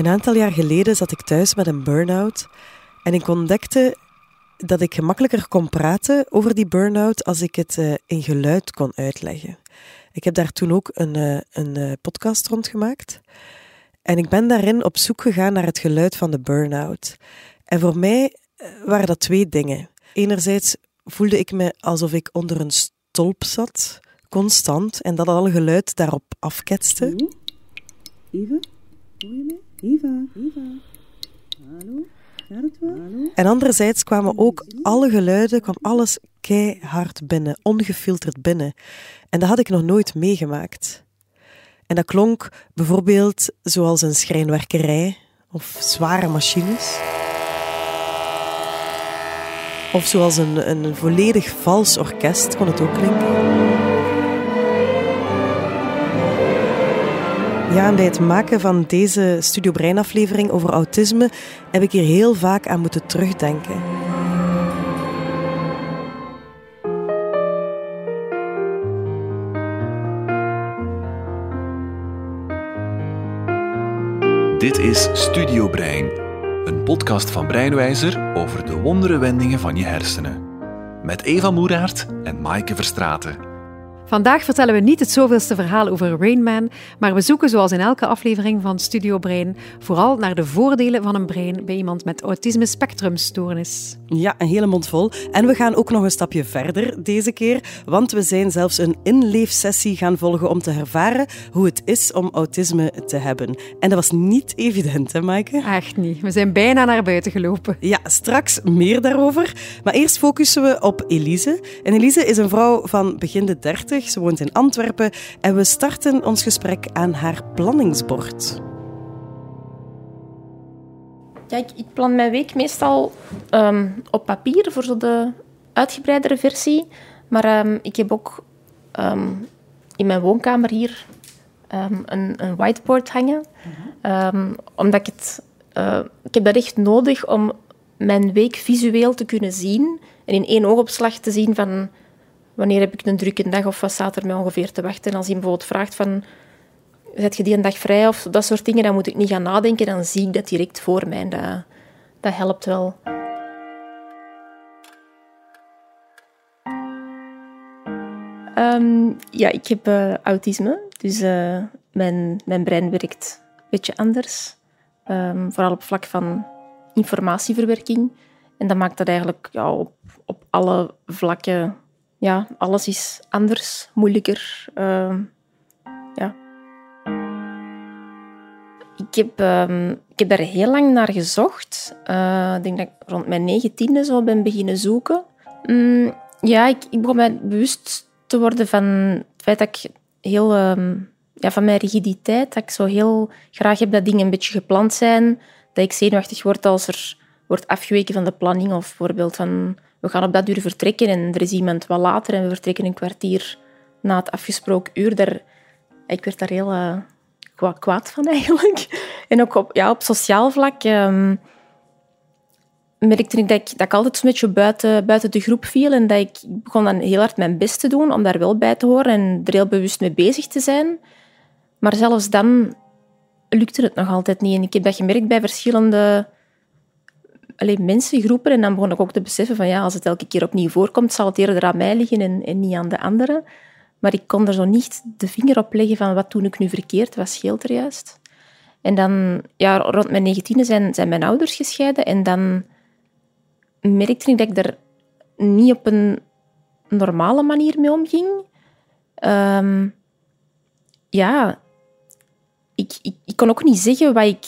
Een aantal jaar geleden zat ik thuis met een burn-out en ik ontdekte dat ik gemakkelijker kon praten over die burn-out als ik het uh, in geluid kon uitleggen. Ik heb daar toen ook een, uh, een uh, podcast rond gemaakt. En ik ben daarin op zoek gegaan naar het geluid van de burn-out. En voor mij waren dat twee dingen. Enerzijds voelde ik me alsof ik onder een stolp zat, constant, en dat alle geluid daarop afketste. Eva? Hoor je mij? Eva? Eva? Hallo? En anderzijds kwamen ook alle geluiden, kwam alles keihard binnen, ongefilterd binnen. En dat had ik nog nooit meegemaakt. En dat klonk bijvoorbeeld zoals een schrijnwerkerij of zware machines. Of zoals een, een volledig vals orkest kon het ook klinken. Ja, bij het maken van deze Studio Brein aflevering over autisme heb ik hier heel vaak aan moeten terugdenken. Dit is Studio Brein, een podcast van Breinwijzer over de wondere wendingen van je hersenen. Met Eva Moeraert en Maaike Verstraten. Vandaag vertellen we niet het zoveelste verhaal over Rainman, maar we zoeken zoals in elke aflevering van Studio Brein vooral naar de voordelen van een brein bij iemand met autisme spectrumstoornis. Ja, een hele mond vol. En we gaan ook nog een stapje verder deze keer, want we zijn zelfs een inleefsessie gaan volgen om te ervaren hoe het is om autisme te hebben. En dat was niet evident, hè, Maaike? Echt niet. We zijn bijna naar buiten gelopen. Ja, straks meer daarover. Maar eerst focussen we op Elise. En Elise is een vrouw van begin de ze woont in Antwerpen en we starten ons gesprek aan haar planningsbord. Ja, ik, plan mijn week meestal um, op papier voor zo de uitgebreidere versie. Maar um, ik heb ook um, in mijn woonkamer hier een, een, whiteboard hangen. omdat ik het... Uh, ik heb dat echt nodig om mijn week visueel te kunnen zien en in één oogopslag te zien van wanneer heb ik een drukke dag of wat staat er mij ongeveer te wachten. Als hij bijvoorbeeld vraagt van, zet je die een dag vrij of dat soort dingen, dan moet ik niet gaan nadenken, dan zie ik dat direct voor mij. Dat, dat helpt wel. Um, ja, ik heb uh, autisme, dus uh, mijn, mijn brein werkt een beetje anders. Um, vooral op vlak van informatieverwerking. En dat maakt dat eigenlijk ja, op, op alle vlakken ja, alles is anders, moeilijker. Uh, ja. Ik heb, uh, ik heb daar heel lang naar gezocht. Uh, ik denk dat ik rond mijn negentiende zo ben beginnen zoeken. Mm, ja, ik, ik begon mij bewust te worden van het feit dat ik heel... Ehm, ja, van mijn rigiditeit, dat ik zo heel graag heb dat dingen een beetje gepland zijn, dat ik zenuwachtig word als er wordt afgeweken van de planning of bijvoorbeeld van we gaan op dat uur vertrekken en er is iemand wat later en we vertrekken een kwartier na het afgesproken uur. Daar, ik werd daar heel uh, kwaad van eigenlijk. En ook op, ja, op sociaal vlak um, merkte ik dat, ik dat ik altijd een beetje buiten, buiten de groep viel en dat ik, ik begon dan heel hard mijn best te doen om daar wel bij te horen en er heel bewust mee bezig te zijn. Maar zelfs dan lukte het nog altijd niet. En ik heb dat gemerkt bij verschillende alleen mensengroepen. En dan begon ik ook te beseffen van ja, als het elke keer opnieuw voorkomt, zal het eerder aan mij liggen en, en niet aan de anderen. Maar ik kon er zo niet de vinger op leggen van wat toen ik nu verkeerd, wat scheelt er juist. En dan, ja, rond mijn negentiende zijn, zijn mijn ouders gescheiden. En dan merkte ik dat ik er niet op een normale manier mee omging. Um, ja, ik, ik, ik, kon ook niet zeggen wat ik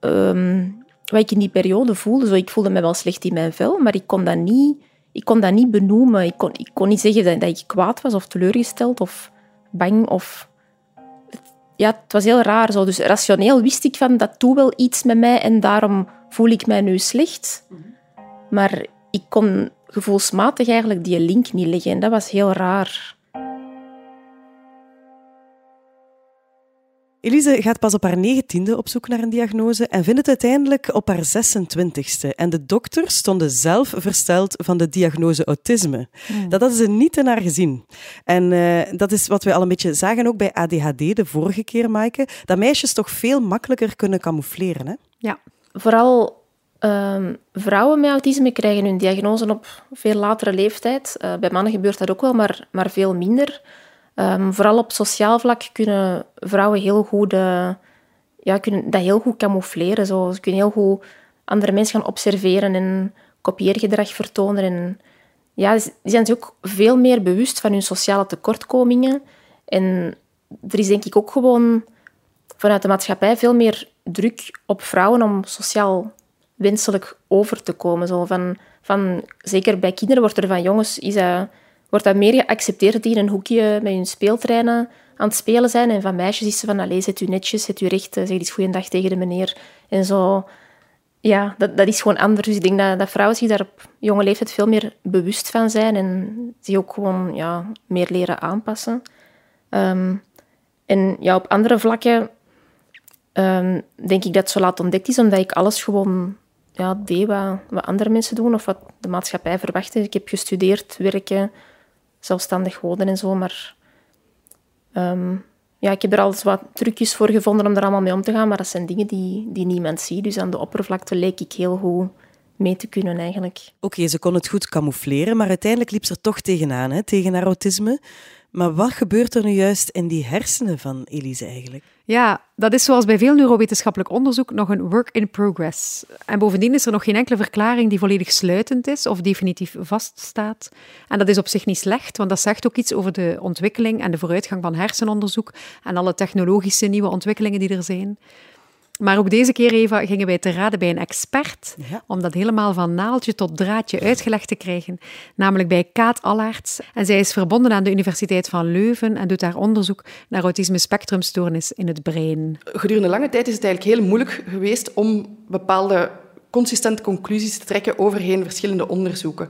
um, wat ik in die periode voelde. Zo, ik voelde me wel slecht in mijn vel, maar ik kon dat niet, ik kon dat niet benoemen. Ik kon, ik kon niet zeggen dat, dat ik kwaad was of teleurgesteld of bang. Of... Ja, het was heel raar. Zo. Dus rationeel wist ik van dat doet wel iets met mij en daarom voel ik mij nu slecht. Maar ik kon gevoelsmatig eigenlijk die link niet leggen en dat was heel raar. Elise gaat pas op haar negentiende op zoek naar een diagnose en vindt het uiteindelijk op haar 26ste. En de dokters stonden zelf versteld van de diagnose autisme. Dat hadden ze niet in haar gezien. En uh, dat is wat we al een beetje zagen ook bij ADHD de vorige keer, Maaike. Dat meisjes toch veel makkelijker kunnen camoufleren. Hè? Ja, vooral um, vrouwen met autisme krijgen hun diagnose op veel latere leeftijd. Uh, bij mannen gebeurt dat ook wel, maar, maar veel minder. Um, vooral op sociaal vlak kunnen vrouwen heel goed, uh, ja, kunnen dat heel goed camoufleren. Zo. Ze kunnen heel goed andere mensen gaan observeren en kopieergedrag vertonen. En, ja, ze zijn zich ook veel meer bewust van hun sociale tekortkomingen. En er is denk ik ook gewoon vanuit de maatschappij veel meer druk op vrouwen om sociaal wenselijk over te komen. Zo van, van, zeker bij kinderen wordt er van jongens is dat wordt dat meer geaccepteerd die in een hoekje met hun speeltreinen aan het spelen zijn. En van meisjes is ze van, allee, zet u netjes, zet u recht, zeg eens goeiedag tegen de meneer. En zo, ja, dat, dat is gewoon anders. Dus ik denk dat, dat vrouwen zich daar op jonge leeftijd veel meer bewust van zijn en zich ook gewoon ja, meer leren aanpassen. Um, en ja, op andere vlakken um, denk ik dat het zo laat ontdekt is, omdat ik alles gewoon ja, deed wat, wat andere mensen doen of wat de maatschappij verwachtte. Ik heb gestudeerd, werken, zelfstandig wonen en zo. Maar um, ja, ik heb er al wat trucjes voor gevonden om er allemaal mee om te gaan. Maar dat zijn dingen die, die niemand ziet. Dus aan de oppervlakte leek ik heel goed mee te kunnen eigenlijk. Oké, ze kon het goed camoufleren, maar uiteindelijk liep ze er toch tegenaan, hè, tegen haar autisme. Maar wat gebeurt er nu juist in die hersenen van Elise eigenlijk? Ja, dat is zoals bij veel neurowetenschappelijk onderzoek nog een work in progress. En bovendien is er nog geen enkele verklaring die volledig sluitend is of definitief vaststaat. En dat is op zich niet slecht, want dat zegt ook iets over de ontwikkeling en de vooruitgang van hersenonderzoek en alle technologische nieuwe ontwikkelingen die er zijn. Maar ook deze keer, Eva, gingen wij te raden bij een expert om dat helemaal van naaldje tot draadje uitgelegd te krijgen, namelijk bij Kaat Allaerts. En zij is verbonden aan de Universiteit van Leuven en doet daar onderzoek naar autisme spectrumstoornis in het brein. Gedurende lange tijd is het eigenlijk heel moeilijk geweest om bepaalde consistente conclusies te trekken overheen verschillende onderzoeken.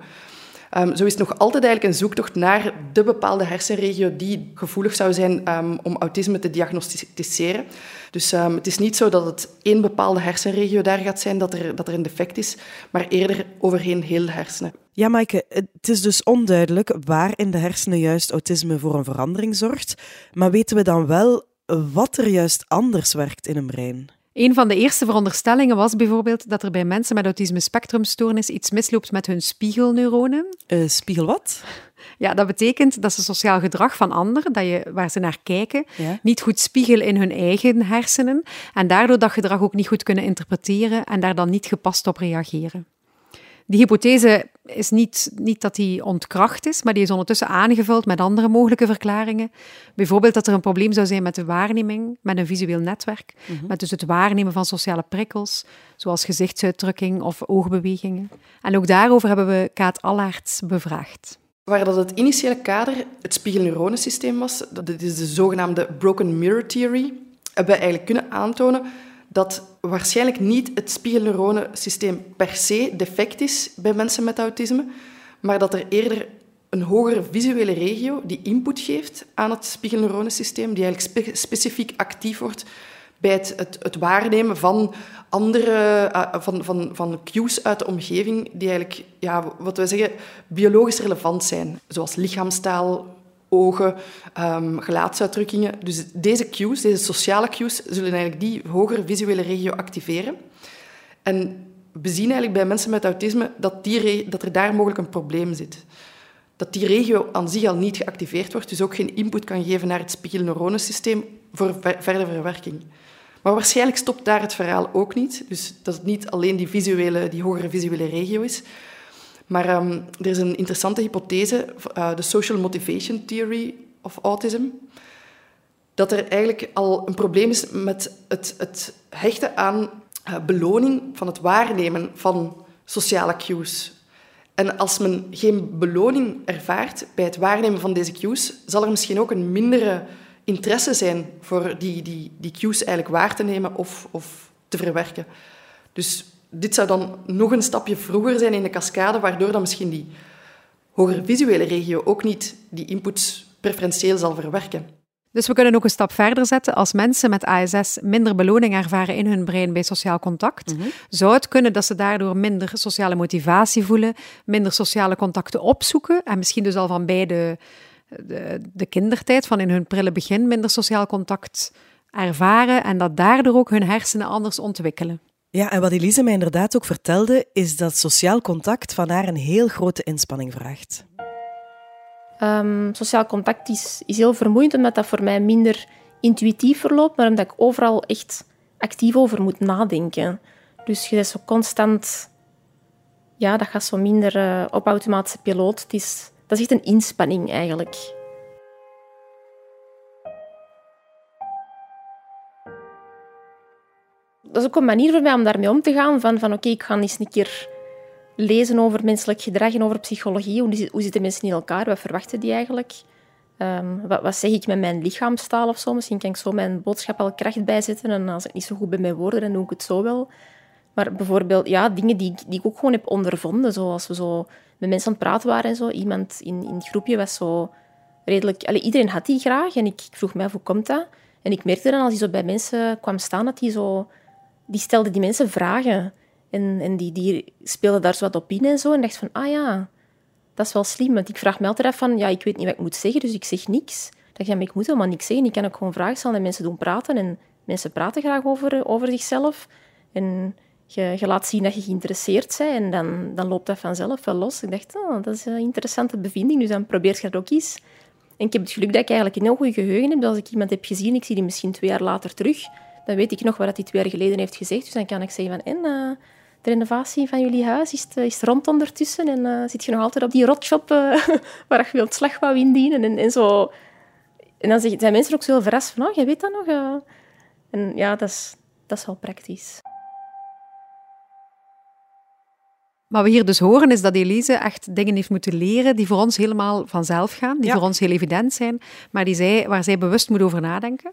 Um, zo is het nog altijd eigenlijk een zoektocht naar de bepaalde hersenregio die gevoelig zou zijn um, om autisme te diagnosticeren. Dus um, het is niet zo dat het één bepaalde hersenregio daar gaat zijn dat er, dat er een defect is, maar eerder overheen heel de hersenen. Ja, Maaike, het is dus onduidelijk waar in de hersenen juist autisme voor een verandering zorgt. Maar weten we dan wel wat er juist anders werkt in een brein? Een van de eerste veronderstellingen was bijvoorbeeld dat er bij mensen met autisme spectrumstoornis iets misloopt met hun spiegelneuronen. Uh, spiegel wat? Ja, dat betekent dat ze sociaal gedrag van anderen, dat je, waar ze naar kijken, niet goed spiegelen in hun eigen hersenen en daardoor dat gedrag ook niet goed kunnen interpreteren en daar dan niet gepast op reageren. Die hypothese is niet, niet dat die ontkracht is, maar die is ondertussen aangevuld met andere mogelijke verklaringen. Bijvoorbeeld dat er een probleem zou zijn met de waarneming, met een visueel netwerk, mhm. met dus het waarnemen van sociale prikkels, zoals gezichtsuitdrukking of oogbewegingen. En ook daarover hebben we Kaat Allaerts bevraagd. Waar dat het initiële kader het spiegelneuronensysteem was, dat is de zogenaamde broken mirror theory, hebben we eigenlijk kunnen aantonen dat waarschijnlijk niet het spiegelneuronensysteem per se defect is bij mensen met autisme, maar dat er eerder een hogere visuele regio die input geeft aan het spiegelneuronensysteem, die eigenlijk specifiek actief wordt bij het, het, het waarnemen van andere uh, van, van, van cues uit de omgeving die eigenlijk, ja, wat wij zeggen, biologisch relevant zijn. Zoals lichaamstaal, ogen, um, gelaatsuitdrukkingen. Dus deze cues, deze sociale cues, zullen eigenlijk die hogere visuele regio activeren. En we zien eigenlijk bij mensen met autisme dat, die dat er daar mogelijk een probleem zit. Dat die regio aan zich al niet geactiveerd wordt, dus ook geen input kan geven naar het spiegelneuronensysteem voor verdere verwerking. Maar waarschijnlijk stopt daar het verhaal ook niet. Dus dat het niet alleen die, visuele, die hogere visuele regio is, maar um, er is een interessante hypothese, uh, de Social Motivation Theory of Autism, dat er eigenlijk al een probleem is met het, het hechten aan uh, beloning van het waarnemen van sociale cues. En als men geen beloning ervaart bij het waarnemen van deze cues, zal er misschien ook een mindere interesse zijn voor die, die, die cues eigenlijk waar te nemen of, of te verwerken. Dus dit zou dan nog een stapje vroeger zijn in de cascade, waardoor dan misschien die hogere visuele regio ook niet die inputs preferentieel zal verwerken. Dus we kunnen ook een stap verder zetten. Als mensen met ASS minder beloning ervaren in hun brein bij sociaal contact, zou het kunnen dat ze daardoor minder sociale motivatie voelen, minder sociale contacten opzoeken en misschien dus al van bij de, de, de kindertijd, van in hun prille begin, minder sociaal contact ervaren en dat daardoor ook hun hersenen anders ontwikkelen. Ja, en wat Elise mij inderdaad ook vertelde, is dat sociaal contact van haar een heel grote inspanning vraagt. Ehm, sociaal contact is, is heel vermoeiend, omdat dat voor mij minder intuïtief verloopt, maar omdat ik overal echt actief over moet nadenken. Dus je bent zo constant... Ja, dat gaat zo minder eh, op automatische piloot. Het is, dat is echt een inspanning, eigenlijk. Dat is ook een manier voor mij om daarmee om te gaan. Van, van oké, ik ga eens een keer lezen over menselijk gedrag en over psychologie. Hoe, hoe zitten mensen in elkaar? Wat verwachten die eigenlijk? Um, wat, wat, zeg ik met mijn lichaamstaal of zo? Misschien kan ik zo mijn boodschap al kracht bijzetten. En als ik niet zo goed ben met woorden, dan doe ik het zo wel. Maar bijvoorbeeld, ja, dingen die, die ik ook gewoon heb ondervonden. Zoals we zo met mensen aan het praten waren en zo. Iemand in, in het groepje was zo redelijk... Allee, iedereen had die graag. En ik, vroeg af, hoe komt dat? En ik merkte dan, als hij zo bij mensen kwam staan, dat hij zo... Die stelde die mensen vragen. En, en die, die speelde daar zo wat op in en zo. En dacht van, ah ja, dat is wel slim. Want ik vraag me altijd af van, ja, ik weet niet wat ik moet zeggen, dus ik zeg niks. Dan ja, maar ik moet helemaal niks zeggen. Ik kan ook gewoon vragen stellen en mensen doen praten. En mensen praten graag over, over zichzelf. En je, je laat zien dat je geïnteresseerd bent en dan, dan loopt dat vanzelf wel los. Ik dacht, oh, dat is een interessante bevinding, dus dan probeer je dat ook eens. En ik heb het geluk dat ik eigenlijk een heel goed geheugen heb. Dus als ik iemand heb gezien, ik zie die misschien twee jaar later terug, dan weet ik nog wat hij twee jaar geleden heeft gezegd. Dus dan kan ik zeggen van, en, uh, de renovatie van jullie huis is, is rond ondertussen en uh, zit je nog altijd op die rotshop uh, waar je ontslag wou indienen en, en zo. En dan zijn mensen ook zo heel verrast van, oh, jij weet dat nog? En ja, dat is, dat is wel praktisch. Wat we hier dus horen is dat Elise echt dingen heeft moeten leren die voor ons helemaal vanzelf gaan, die Ja. voor ons heel evident zijn, maar die zij, waar zij bewust moet over nadenken.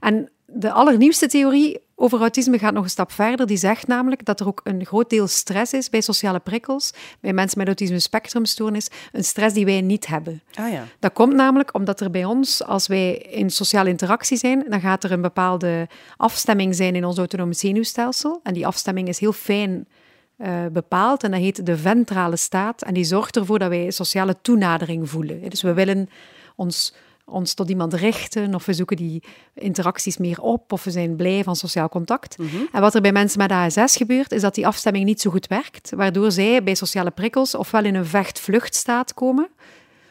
En de allernieuwste theorie over autisme gaat nog een stap verder. Die zegt namelijk dat er ook een groot deel stress is bij sociale prikkels, bij mensen met autisme spectrumstoornis, een stress die wij niet hebben. Ah ja. Dat komt namelijk omdat er bij ons, als wij in sociale interactie zijn, dan gaat er een bepaalde afstemming zijn in ons autonome zenuwstelsel. En die afstemming is heel fijn eh, bepaald en dat heet de ventrale staat. En die zorgt ervoor dat wij sociale toenadering voelen. Dus we willen ons, ons tot iemand richten of we zoeken die interacties meer op of we zijn blij van sociaal contact. En wat er bij mensen met ASS gebeurt, is dat die afstemming niet zo goed werkt, waardoor zij bij sociale prikkels ofwel in een vecht-vluchtstaat komen,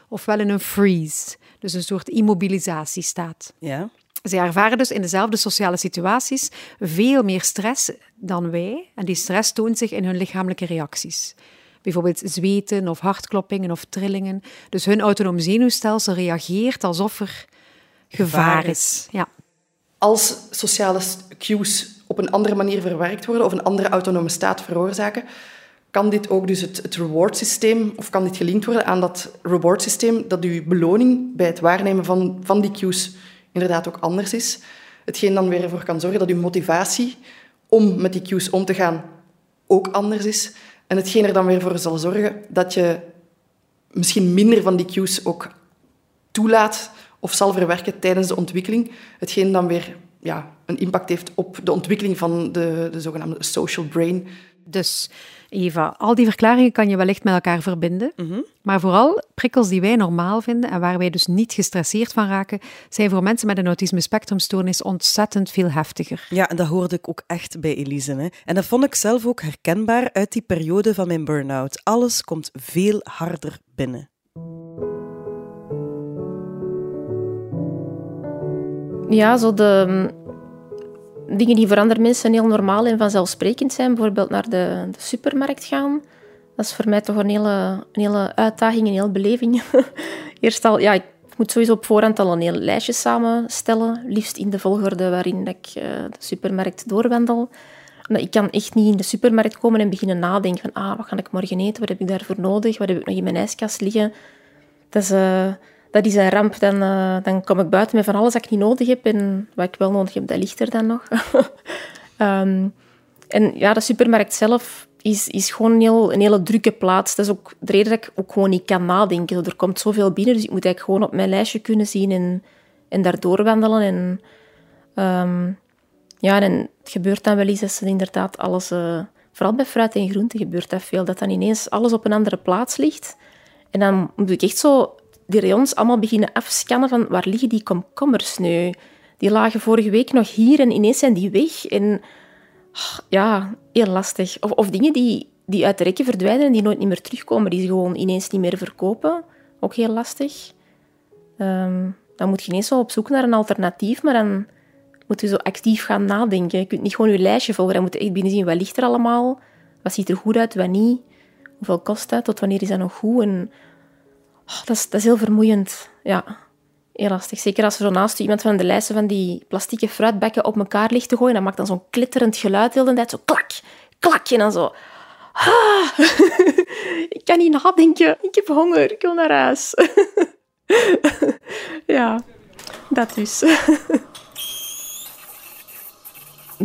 ofwel in een freeze, dus een soort immobilisatiestaat. Ja. Zij ervaren dus in dezelfde sociale situaties veel meer stress dan wij. En die stress toont zich in hun lichamelijke reacties. Bijvoorbeeld zweten of hartkloppingen of trillingen. Dus hun autonoom zenuwstelsel reageert alsof er gevaar Gevaar is. Ja. Als sociale cues op een andere manier verwerkt worden of een andere autonome staat veroorzaken, kan dit ook dus het, het reward systeem, of kan dit gelinkt worden aan dat reward systeem, dat uw beloning bij het waarnemen van, van die cues inderdaad ook anders is. Hetgeen dan weer ervoor kan zorgen dat uw motivatie om met die cues om te gaan ook anders is. En hetgeen er dan weer voor zal zorgen dat je misschien minder van die cues ook toelaat of zal verwerken tijdens de ontwikkeling. Hetgeen dan weer ja, een impact heeft op de ontwikkeling van de, de zogenaamde social brain. Dus Eva, al die verklaringen kan je wellicht met elkaar verbinden. Maar vooral prikkels die wij normaal vinden en waar wij dus niet gestresseerd van raken, zijn voor mensen met een autisme spectrumstoornis ontzettend veel heftiger. Ja, en dat hoorde ik ook echt bij Elise. Hè. En dat vond ik zelf ook herkenbaar uit die periode van mijn burn-out. Alles komt veel harder binnen. Ja, zo de dingen die voor andere mensen heel normaal en vanzelfsprekend zijn, bijvoorbeeld naar de, de supermarkt gaan, dat is voor mij toch een hele, een hele uitdaging, een hele beleving. Eerst al, ja, ik moet sowieso op voorhand al een heel lijstje samenstellen, liefst in de volgorde waarin ik eh, de supermarkt doorwandel. Ik kan echt niet in de supermarkt komen en beginnen nadenken van ah, wat ga ik morgen eten, wat heb ik daarvoor nodig, wat heb ik nog in mijn ijskast liggen. Dat is, eh, dat is een ramp. Dan, eh, dan kom ik buiten met van alles dat ik niet nodig heb. En wat ik wel nodig heb, dat ligt er dan nog. Ehm, en ja, de supermarkt zelf is, is gewoon een, heel, een hele drukke plaats. Dat is ook de reden dat ik ook gewoon niet kan nadenken. Er komt zoveel binnen, dus ik moet eigenlijk gewoon op mijn lijstje kunnen zien en, en daardoor wandelen. En, ehm, ja, en het gebeurt dan wel eens dat ze inderdaad alles... eh, vooral bij fruit en groente gebeurt dat veel, dat dan ineens alles op een andere plaats ligt. En dan moet ik echt zo die rayons allemaal beginnen afscannen van waar liggen die komkommers nu? Die lagen vorige week nog hier en ineens zijn die weg. En ah, ja, heel lastig. Of, of dingen die, die uit de rekken verdwijnen en die nooit niet meer terugkomen, die ze gewoon ineens niet meer verkopen. Ook heel lastig. Ehm, dan moet je ineens wel op zoek naar een alternatief, maar dan moet je zo actief gaan nadenken. Je kunt niet gewoon je lijstje volgen. Dan moet je echt binnen zien, wat ligt er allemaal? Wat ziet er goed uit, wat niet? Hoeveel kost dat? Tot wanneer is dat nog goed? En, oh, dat, is, dat heel vermoeiend. Ja, heel lastig. Zeker als er zo naast iemand van de lijsten van die plastieke fruitbekken op elkaar ligt te gooien, dan maakt dan zo'n klitterend geluid de tijd. Zo klak, klak. En dan zo... Ah, ik kan niet nadenken. Ik heb honger. Ik wil naar huis. ja, dat dus.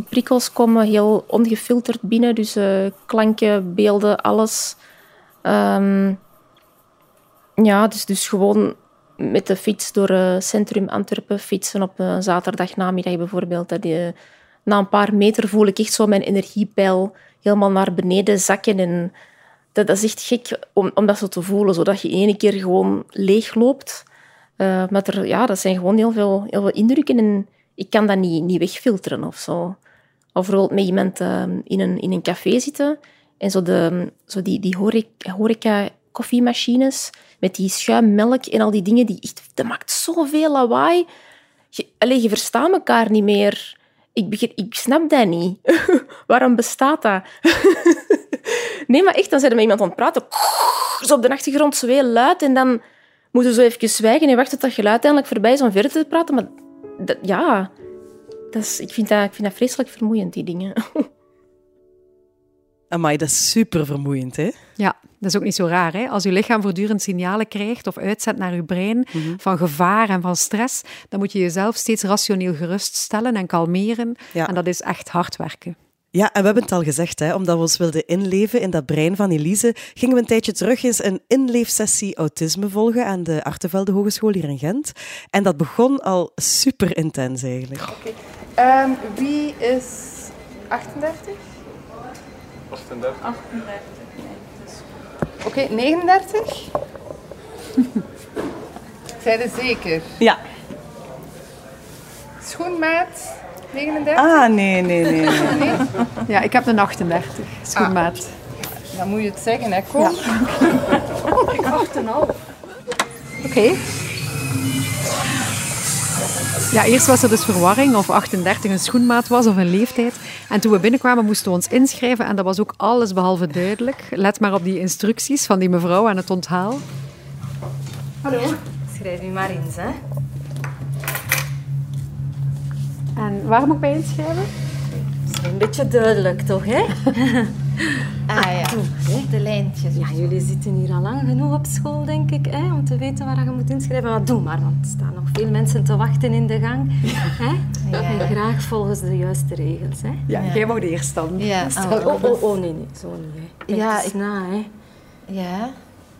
prikkels komen heel ongefilterd binnen, dus eh, klanken, beelden, alles. Ehm, ja, dus, dus gewoon met de fiets door het centrum Antwerpen fietsen op een zaterdagnamiddag bijvoorbeeld. Dat je, na een paar meter voel ik echt zo mijn energiepeil helemaal naar beneden zakken. En dat, dat is echt gek om, om dat zo te voelen, zodat je ene keer gewoon leeg loopt. Eh, maar er, ja, dat zijn gewoon heel veel, heel veel indrukken en ik kan dat niet, niet wegfilteren of zo. Of bijvoorbeeld met iemand uh, in, een, in een café zitten en zo, de, zo die, die horeca koffiemachines met die schuimmelk en al die dingen, die dat maakt zoveel lawaai. Je, je verstaat elkaar niet meer. Ik, begin, ik snap dat niet. Waarom bestaat dat? nee, maar echt, dan zijn we met iemand aan het praten. Zo op de achtergrond, zo heel luid. En dan moeten we zo even zwijgen en wachten tot dat geluid eindelijk voorbij is om verder te praten. Maar ja, dat is, ik, vind dat, ik vind dat vreselijk vermoeiend, die dingen. Amai, dat is super vermoeiend, hè? Ja, dat is ook niet zo raar. Hè? Als je lichaam voortdurend signalen krijgt of uitzet naar je brein van gevaar en van stress, dan moet je jezelf steeds rationeel geruststellen en kalmeren. Ja. En dat is echt hard werken. Ja, en we hebben het al gezegd, hè, omdat we ons wilden inleven in dat brein van Elise, gingen we een tijdje terug eens een inleefsessie autisme volgen aan de Artevelde Hogeschool hier in Gent. En dat begon al super intens eigenlijk. Ehm, wie is 38? 38. 38. Oké, 39? Zijn er zeker? Ja. Schoenmaat 39? Ah, nee, nee, nee. nee. Ja, ik heb een 38, schoenmaat. Dan moet je het zeggen, hè, Kom. Oké. Ja, eerst was er dus verwarring of 38 een schoenmaat was of een leeftijd. En toen we binnenkwamen moesten we ons inschrijven en dat was ook alles behalve duidelijk. Let maar op die instructies van die mevrouw aan het onthaal. Schrijf u maar in, hè. En waar moet ik mij inschrijven? Een beetje duidelijk, toch, hè? Ah ja, de lijntjes. Ja, jullie zitten hier al lang genoeg op school, denk ik, hè, om te weten waar je moet inschrijven. Maar doe maar, want er staan nog veel mensen te wachten in de gang. Hè? En graag volgens de juiste regels, hè. Ja, jij wou de eerste dan. Ja, Oh, oh, oh, oh, nee, nee, zo niet, hè. Kijk Ja, eens ik- na, hè. ja.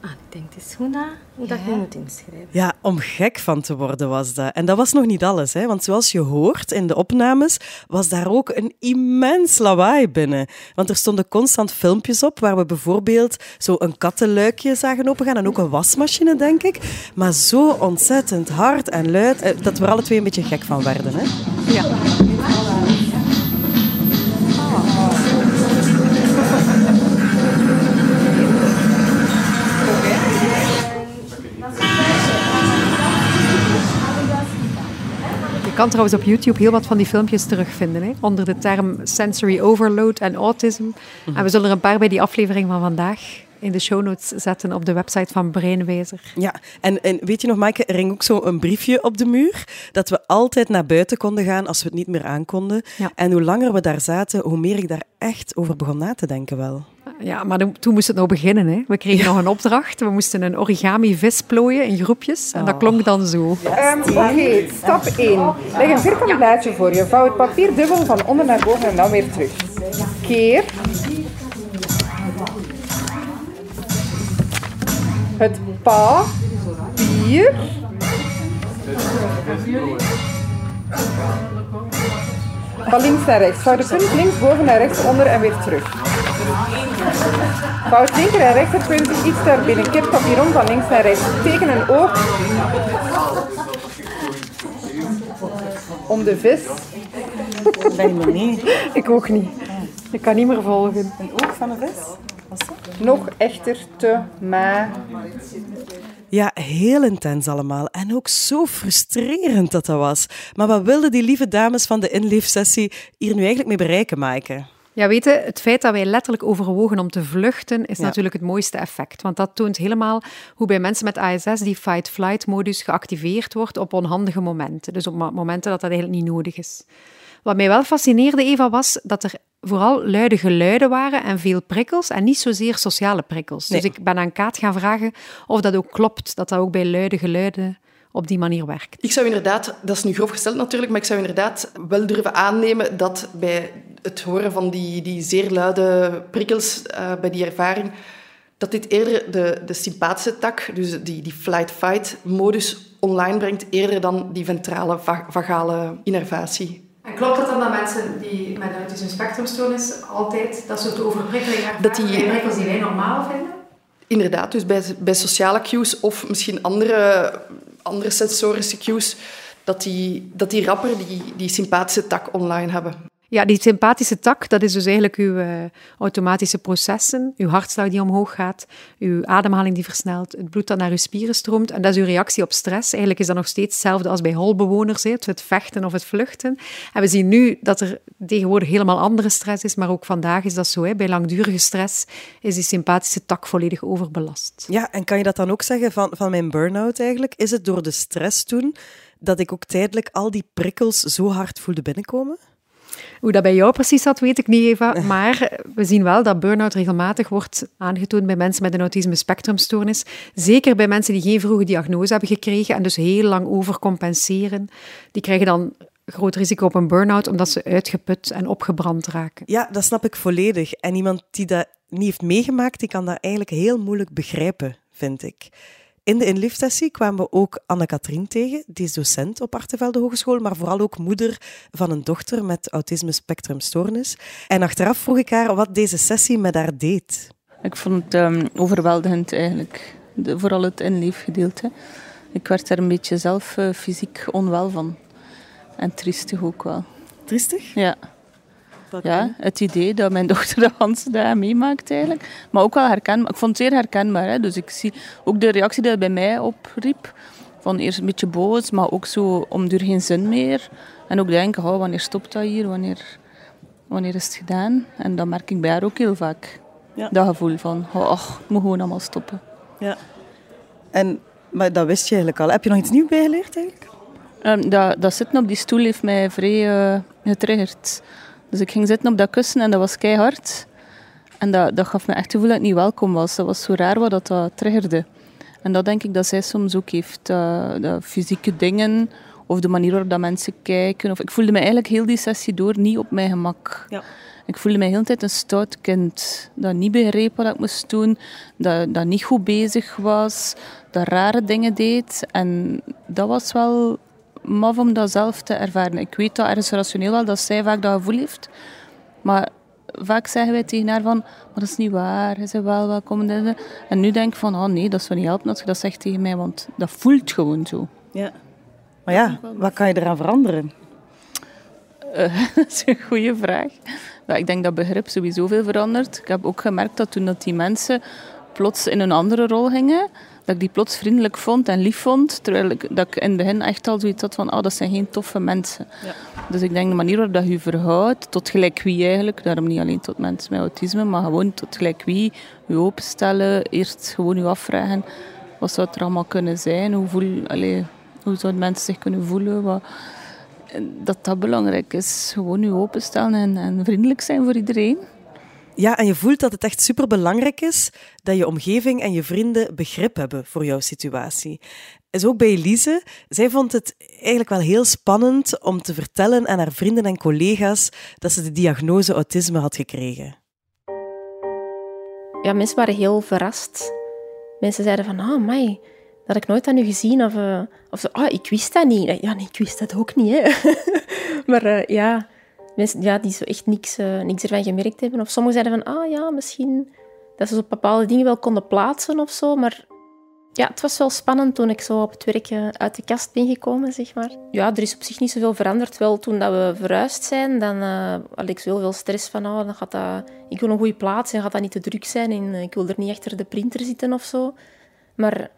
Ah, ik denk het is goed na hoe dat je moet inschrijven. Ja, om gek van te worden was dat. En dat was nog niet alles, hè? want zoals je hoort in de opnames, was daar ook een immens lawaai binnen. Want er stonden constant filmpjes op waar we bijvoorbeeld zo een kattenluikje zagen opengaan en ook een wasmachine, denk ik. Maar zo ontzettend hard en luid eh, dat we er alle twee een beetje gek van werden. Hè? Ja. Kan trouwens op YouTube heel wat van die filmpjes terugvinden, hè? onder de term sensory overload en autism. En we zullen er een paar bij die aflevering van vandaag in de show notes zetten op de website van Breinwijzer. Ja, en, en weet je nog, Maaike, er hing ook zo een briefje op de muur dat we altijd naar buiten konden gaan als we het niet meer aankonden. Ja. En hoe langer we daar zaten, hoe meer ik daar echt over begon na te denken wel. Ja, maar toen- toen moest het nou beginnen. Hè. We kregen nog een opdracht. We moesten een origami vis plooien in groepjes. En dat klonk dan zo. Ehm, Oké, stap 1. Leg een vierkant blaadje voor je. Vouw het papier dubbel van onder naar boven en dan weer terug. Keer. Het papier Van links naar rechts. Vouw de punt links boven naar rechts onder en weer terug. Vouw het linker en rechterpunt iets naar binnen. Kip papieron van links naar rechts. Teken een oog om de vis. Ben je niet? Ik ook niet. Ik kan niet meer volgen. Een oog van een vis? Nog echter te ma. Ja, heel intens allemaal. En ook zo frustrerend dat dat was. Maar wat wilden die lieve dames van de inleefsessie hier nu eigenlijk mee bereiken, Maaike? Ja, weet je, het feit dat wij letterlijk overwogen om te vluchten, is Ja. natuurlijk het mooiste effect. Want dat toont helemaal hoe bij mensen met ASS die fight-flight-modus geactiveerd wordt op onhandige momenten. Dus op mo- momenten dat dat eigenlijk niet nodig is. Wat mij wel fascineerde, Eva, was dat er vooral luide geluiden waren en veel prikkels en niet zozeer sociale prikkels. Dus ik ben aan Kaat gaan vragen of dat ook klopt, dat dat ook bij luide geluiden op die manier werkt. Ik zou inderdaad, dat is nu grof gesteld natuurlijk, maar ik zou inderdaad wel durven aannemen dat bij het horen van die, die zeer luide prikkels eh, bij die ervaring, dat dit eerder de, de sympathische tak, dus die, die flight-fight-modus online brengt, eerder dan die ventrale va- vagale innervatie. En klopt het dan dat mensen die met autisme spectrumstoornis altijd dat soort overprikkeling ervaren Dat die- prikkels die wij normaal vinden? Inderdaad, dus bij, bij sociale cues of misschien andere, andere sensorische cues, dat die, dat die rapper die, die sympathische tak online hebben. Ja, die sympathische tak, dat is dus eigenlijk uw eh, automatische processen, uw hartslag die omhoog gaat, uw ademhaling die versnelt, het bloed dat naar uw spieren stroomt. En dat is uw reactie op stress. Eigenlijk is dat nog steeds hetzelfde als bij holbewoners, het vechten of het vluchten. En we zien nu dat er tegenwoordig helemaal andere stress is, maar ook vandaag is dat zo. Hè. Bij langdurige stress is die sympathische tak volledig overbelast. Ja, en kan je dat dan ook zeggen van, van mijn burn-out eigenlijk? Is het door de stress toen dat ik ook tijdelijk al die prikkels zo hard voelde binnenkomen? Hoe dat bij jou precies zat, weet ik niet, Eva. Maar we zien wel dat burn-out regelmatig wordt aangetoond bij mensen met een autisme spectrumstoornis. Zeker bij mensen die geen vroege diagnose hebben gekregen en dus heel lang overcompenseren. Die krijgen dan groot risico op een burn-out omdat ze uitgeput en opgebrand raken. Ja, dat snap ik volledig. En iemand die dat niet heeft meegemaakt, die kan dat eigenlijk heel moeilijk begrijpen, vind ik. In de inliefsessie kwamen we ook Anne-Katrien tegen. Die is docent op Artevelde Hogeschool, maar vooral ook moeder van een dochter met autisme spectrumstoornis. En achteraf vroeg ik haar wat deze sessie met haar deed. Ik vond het ehm, overweldigend eigenlijk. De- vooral het inleefgedeelte. Ik werd er een beetje zelf eh, fysiek onwel van. En triestig ook wel. Triestig? Ja. Ja, het idee dat mijn dochter de hele dag meemaakt eigenlijk. Maar ook wel herkenbaar. Ik vond het zeer herkenbaar. Hè. Dus ik zie ook de reactie die het bij mij opriep. Van eerst een beetje boos, maar ook zo om er geen zin meer. En ook denken, oh, wanneer stopt dat hier? Wanneer, wanneer is het gedaan? En dat merk ik bij haar ook heel vaak. Ja. Dat gevoel van, oh, ach, het moet gewoon allemaal stoppen. Ja. En, maar dat wist je eigenlijk al. Heb je nog iets nieuws bijgeleerd eigenlijk? Ehm, dat, dat zitten op die stoel heeft mij vrij eh, getriggerd. Dus ik ging zitten op dat kussen en dat was keihard. En dat, dat gaf me echt het gevoel dat ik niet welkom was. Dat was zo raar wat dat, dat triggerde. En dat denk ik dat zij soms ook heeft. eh, dat fysieke dingen of de manier waarop dat mensen kijken. Of, ik voelde me eigenlijk heel die sessie door niet op mijn gemak. Ja. Ik voelde me heel de tijd een stout kind. Dat niet begreep wat ik moest doen. Dat, dat niet goed bezig was. Dat rare dingen deed. En dat was wel maf om dat zelf te ervaren. Ik weet dat ergens rationeel wel dat zij vaak dat gevoel heeft. Maar vaak zeggen wij tegen haar van, maar dat is niet waar, je bent wel welkom. En nu denk ik van, oh nee, dat zou niet helpen als je dat zegt tegen mij, want dat voelt gewoon zo. Ja. Maar ja, wat kan je eraan veranderen? Eh, dat is een goede vraag. Ja, ik denk dat begrip sowieso veel verandert. Ik heb ook gemerkt dat toen dat die mensen plots in een andere rol gingen, dat ik die plots vriendelijk vond en lief vond, terwijl ik, dat ik in het begin echt al zoiets had van, oh, dat zijn geen toffe mensen. Ja. Dus ik denk de manier waarop dat je verhoudt, tot gelijk wie eigenlijk, daarom niet alleen tot mensen met autisme, maar gewoon tot gelijk wie, je openstellen, eerst gewoon je afvragen, wat zou het er allemaal kunnen zijn, hoe, voel, allee, hoe zouden mensen zich kunnen voelen, wat, dat dat belangrijk is. Gewoon je openstellen en, en vriendelijk zijn voor iedereen. Ja, en je voelt dat het echt superbelangrijk is dat je omgeving en je vrienden begrip hebben voor jouw situatie. Is ook bij Elise. Zij vond het eigenlijk wel heel spannend om te vertellen aan haar vrienden en collega's dat ze de diagnose autisme had gekregen. Ja, mensen waren heel verrast. Mensen zeiden van, oh, mij, Dat ik nooit aan u gezien. Of, uh, of zo, ah, ik wist dat niet. Ja, nee, ik wist dat ook niet. Maar uh, ja, mensen ja, die zo echt niks, uh, niks ervan gemerkt hebben. Of sommigen zeiden van, ah ja, misschien dat ze zo bepaalde dingen wel konden plaatsen of zo. Maar ja, het was wel spannend toen ik zo op het werk uit de kast ben gekomen, zeg maar. Ja, er is op zich niet zoveel veranderd. Wel, toen dat we verhuisd zijn, dan uh, had ik veel stress van, oh, dan gaat dat... Ik wil een goede plaats en gaat dat niet te druk zijn en ik wil er niet achter de printer zitten of zo. Maar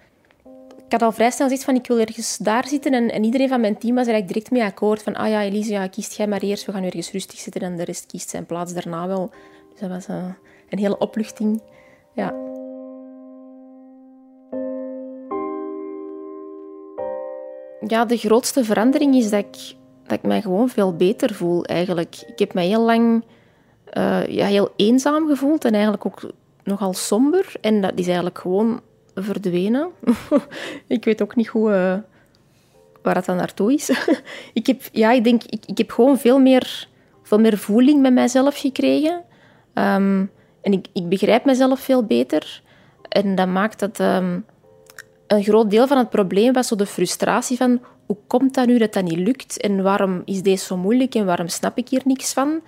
ik had al vrij snel gezegd van, ik wil ergens daar zitten en, en iedereen van mijn team was er eigenlijk direct mee akkoord van, ah ja, Elise, ja, kiest jij maar eerst, we gaan ergens rustig zitten en de rest kiest zijn plaats daarna wel. Dus dat was uh, een hele opluchting, ja. Ja, de grootste verandering is dat ik, dat ik mij gewoon veel beter voel, eigenlijk. Ik heb mij heel lang uh, ja, heel eenzaam gevoeld en eigenlijk ook nogal somber. En dat is eigenlijk gewoon verdwenen. ik weet ook niet hoe, uh, waar dat dan naartoe is. ik, heb, ja, ik denk, ik, ik heb gewoon veel meer, veel meer voeling met mijzelf gekregen. Um, en ik, ik begrijp mezelf veel beter. En dat maakt dat... Um, een groot deel van het probleem was zo de frustratie van hoe komt dat nu dat dat niet lukt en waarom is deze zo moeilijk en waarom snap ik hier niks van?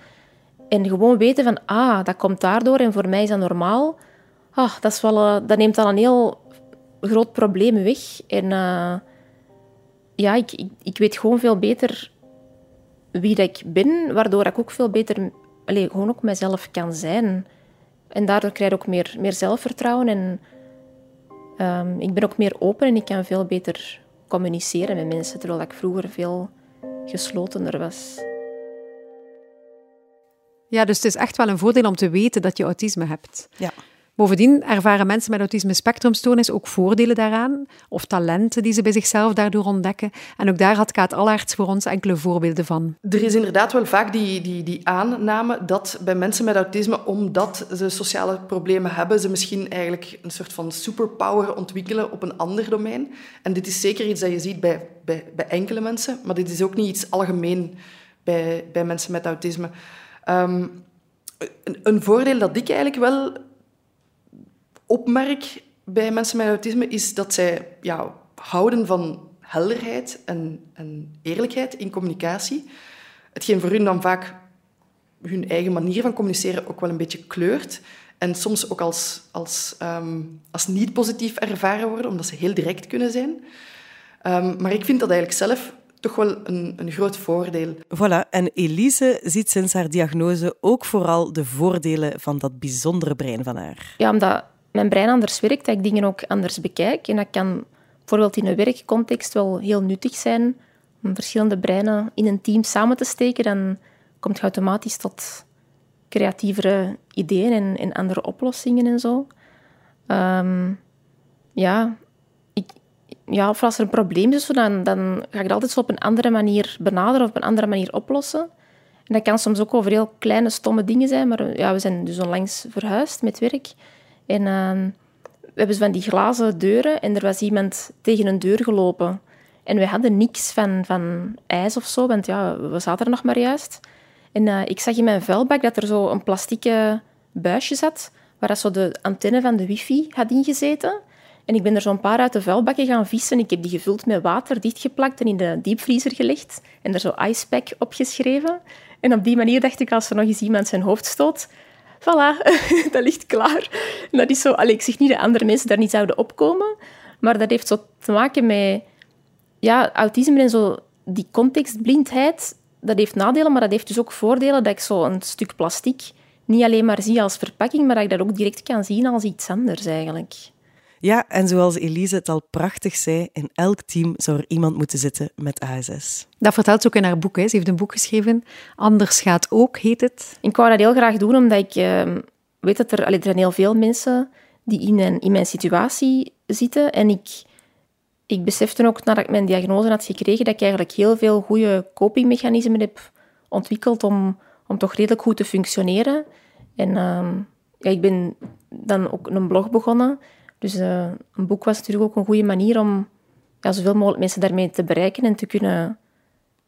En gewoon weten van, ah, dat komt daardoor en voor mij is dat normaal. Ah, dat, is wel, uh, dat neemt al een heel groot probleem weg. En uh, ja, ik, ik, ik, weet gewoon veel beter wie dat ik ben, waardoor ik ook veel beter allez, gewoon ook mezelf kan zijn. En daardoor krijg ik ook meer, meer zelfvertrouwen en um, ik ben ook meer open en ik kan veel beter communiceren met mensen, terwijl ik vroeger veel geslotener was. Ja, dus het is echt wel een voordeel om te weten dat je autisme hebt. Ja. Bovendien ervaren mensen met autisme spectrumstoornis ook voordelen daaraan, of talenten die ze bij zichzelf daardoor ontdekken. En ook daar had Kaat Allaerts voor ons enkele voorbeelden van. Er is inderdaad wel vaak die, die, die aanname dat bij mensen met autisme, omdat ze sociale problemen hebben, ze misschien eigenlijk een soort van superpower ontwikkelen op een ander domein. En dit is zeker iets dat je ziet bij, bij, bij enkele mensen, maar dit is ook niet iets algemeen bij, bij mensen met autisme. Um, een, een voordeel dat ik eigenlijk wel opmerk bij mensen met autisme is dat zij ja, houden van helderheid en, en eerlijkheid in communicatie. Hetgeen voor hun dan vaak hun eigen manier van communiceren ook wel een beetje kleurt. En soms ook als, als, um, als niet positief ervaren worden, omdat ze heel direct kunnen zijn. Um, maar ik vind dat eigenlijk zelf toch wel een, een groot voordeel. Voilà, en Elise ziet sinds haar diagnose ook vooral de voordelen van dat bijzondere brein van haar. Ja, omdat mijn brein anders werkt, dat ik dingen ook anders bekijk. En dat kan bijvoorbeeld in een werkcontext wel heel nuttig zijn om verschillende breinen in een team samen te steken. Dan komt je automatisch tot creatievere ideeën en, andere oplossingen en zo. Um, ja, ik, ja, of als er een probleem is, dan, dan ga ik het altijd zo op een andere manier benaderen of op een andere manier oplossen. En dat kan soms ook over heel kleine, stomme dingen zijn. Maar ja, we zijn dus onlangs verhuisd met werk. En uh, we hebben van die glazen deuren en er was iemand tegen een deur gelopen. En we hadden niks van, van ijs of zo, want ja, we zaten er nog maar juist. En uh, ik zag in mijn vuilbak dat er zo een plastieke buisje zat, waar dat zo de antenne van de wifi had ingezeten. En ik ben er zo'n paar uit de vuilbakken gaan vissen. Ik heb die gevuld met water, dichtgeplakt en in de diepvriezer gelegd. En er zo icepack opgeschreven. En op die manier dacht ik, als er nog eens iemand zijn hoofd stoot, voilà, dat ligt klaar. Dat is zo, allee, ik zeg niet dat andere mensen daar niet zouden opkomen, maar dat heeft zo te maken met ja, autisme en zo, die contextblindheid. Dat heeft nadelen, maar dat heeft dus ook voordelen dat ik zo een stuk plastic niet alleen maar zie als verpakking, maar dat ik dat ook direct kan zien als iets anders eigenlijk. Ja, en zoals Elise het al prachtig zei, in elk team zou er iemand moeten zitten met ASS. Dat vertelt ze ook in haar boek. Hè. Ze heeft een boek geschreven, Anders gaat ook, heet het. Ik wou dat heel graag doen, omdat ik uh, weet dat er, allee, er zijn heel veel mensen die in mijn, in mijn situatie zitten. En ik, ik besefte ook, nadat ik mijn diagnose had gekregen, dat ik eigenlijk heel veel goede copingmechanismen heb ontwikkeld om, om toch redelijk goed te functioneren. En uh, ja, ik ben dan ook een blog begonnen dus uh, een boek was natuurlijk ook een goede manier om ja, zoveel mogelijk mensen daarmee te bereiken en te kunnen,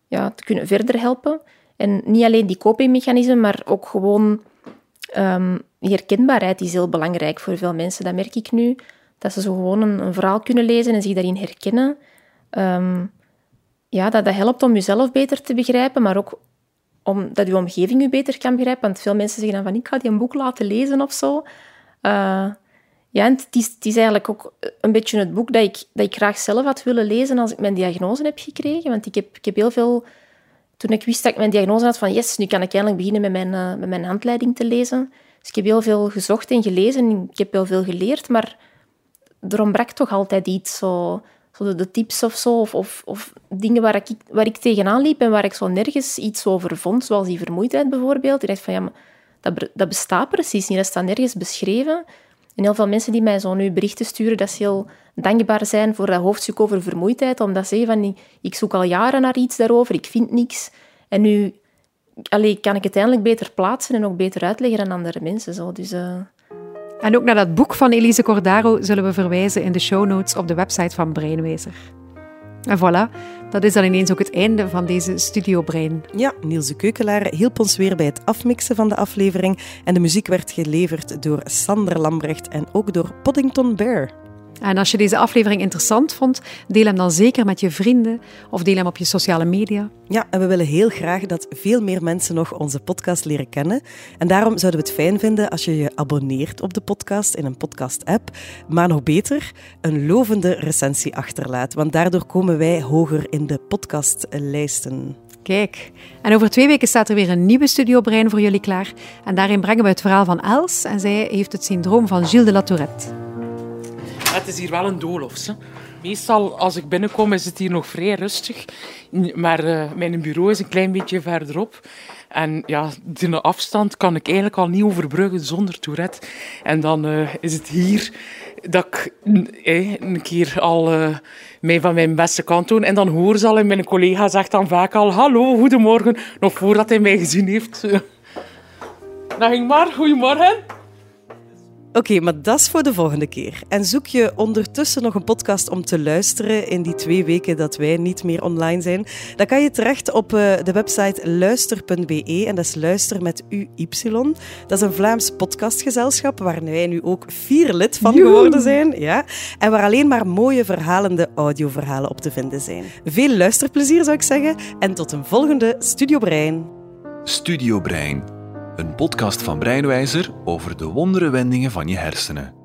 ja, te kunnen verder helpen. En niet alleen die copingmechanismen, maar ook gewoon um, herkenbaarheid is heel belangrijk voor veel mensen. Dat merk ik nu. Dat ze zo gewoon een, verhaal kunnen lezen en zich daarin herkennen. Ehm, ja, dat, dat helpt om jezelf beter te begrijpen, maar ook omdat je omgeving je beter kan begrijpen. Want veel mensen zeggen dan van, ik ga die een boek laten lezen of zo. Uh, ja, en het is, eigenlijk ook een beetje het boek dat ik, dat ik graag zelf had willen lezen als ik mijn diagnose heb gekregen. Want ik heb, ik heb heel veel... Toen ik wist dat ik mijn diagnose had, van yes, nu kan ik eindelijk beginnen met mijn, uh, met mijn handleiding te lezen. Dus ik heb heel veel gezocht en gelezen. Ik heb heel veel geleerd, maar er ontbrak toch altijd iets. Zo, zo de, tips of zo, of, of, of, dingen waar ik, waar ik tegenaan liep en waar ik zo nergens iets over vond, zoals die vermoeidheid bijvoorbeeld. Ik dacht van, ja, maar dat, dat bestaat precies niet, dat staat nergens beschreven. En heel veel mensen die mij zo nu berichten sturen, dat ze heel dankbaar zijn voor dat hoofdstuk over vermoeidheid, omdat ze zeggen van, ik zoek al jaren naar iets daarover, ik vind niks. En nu allee, kan ik het eindelijk beter plaatsen en ook beter uitleggen aan andere mensen. Zo. Dus, uh... En ook naar dat boek van Elise Cordaro zullen we verwijzen in de show notes op de website van Breinwijzer. En voilà, dat is dan ineens ook het einde van deze Studio Brein. Ja, Niels de Keukelaar hielp ons weer bij het afmixen van de aflevering en de muziek werd geleverd door Sander Lambrecht en ook door Poddington Bear. En als je deze aflevering interessant vond, deel hem dan zeker met je vrienden of deel hem op je sociale media. Ja, en we willen heel graag dat veel meer mensen nog onze podcast leren kennen. En daarom zouden we het fijn vinden als je je abonneert op de podcast in een podcast-app. Maar nog beter, een lovende recensie achterlaat, want daardoor komen wij hoger in de podcastlijsten. Kijk, en over twee weken staat er weer een nieuwe Studio Brein voor jullie klaar. En daarin brengen we het verhaal van Els en zij heeft het syndroom van Gilles de Het is hier wel een doolhof. Hè. Meestal als ik binnenkom is het hier nog vrij rustig. Maar uh, mijn bureau is een klein beetje verderop. En ja, de afstand kan ik eigenlijk al niet overbruggen zonder Tourette. En dan uh, is het hier dat ik eh, een keer al uh, van mijn beste kant doe. En dan hoor ze al en mijn collega zegt dan vaak al hallo, goedemorgen, nog voordat hij mij gezien heeft. Dag Ingmar, goedemorgen. Oké, maar dat is voor de volgende keer. En zoek je ondertussen nog een podcast om te luisteren in die twee weken dat wij niet meer online zijn, dan kan je terecht op uh, de website luister.be en dat is luister met UY. Dat is een Vlaams podcastgezelschap waar wij nu ook vier lid van geworden zijn. Ja, en waar alleen maar mooie verhalende audioverhalen op te vinden zijn. Veel luisterplezier zou ik zeggen en tot een volgende Studio Brein. Studio Brein een podcast van Breinwijzer over de wondere wendingen van je hersenen.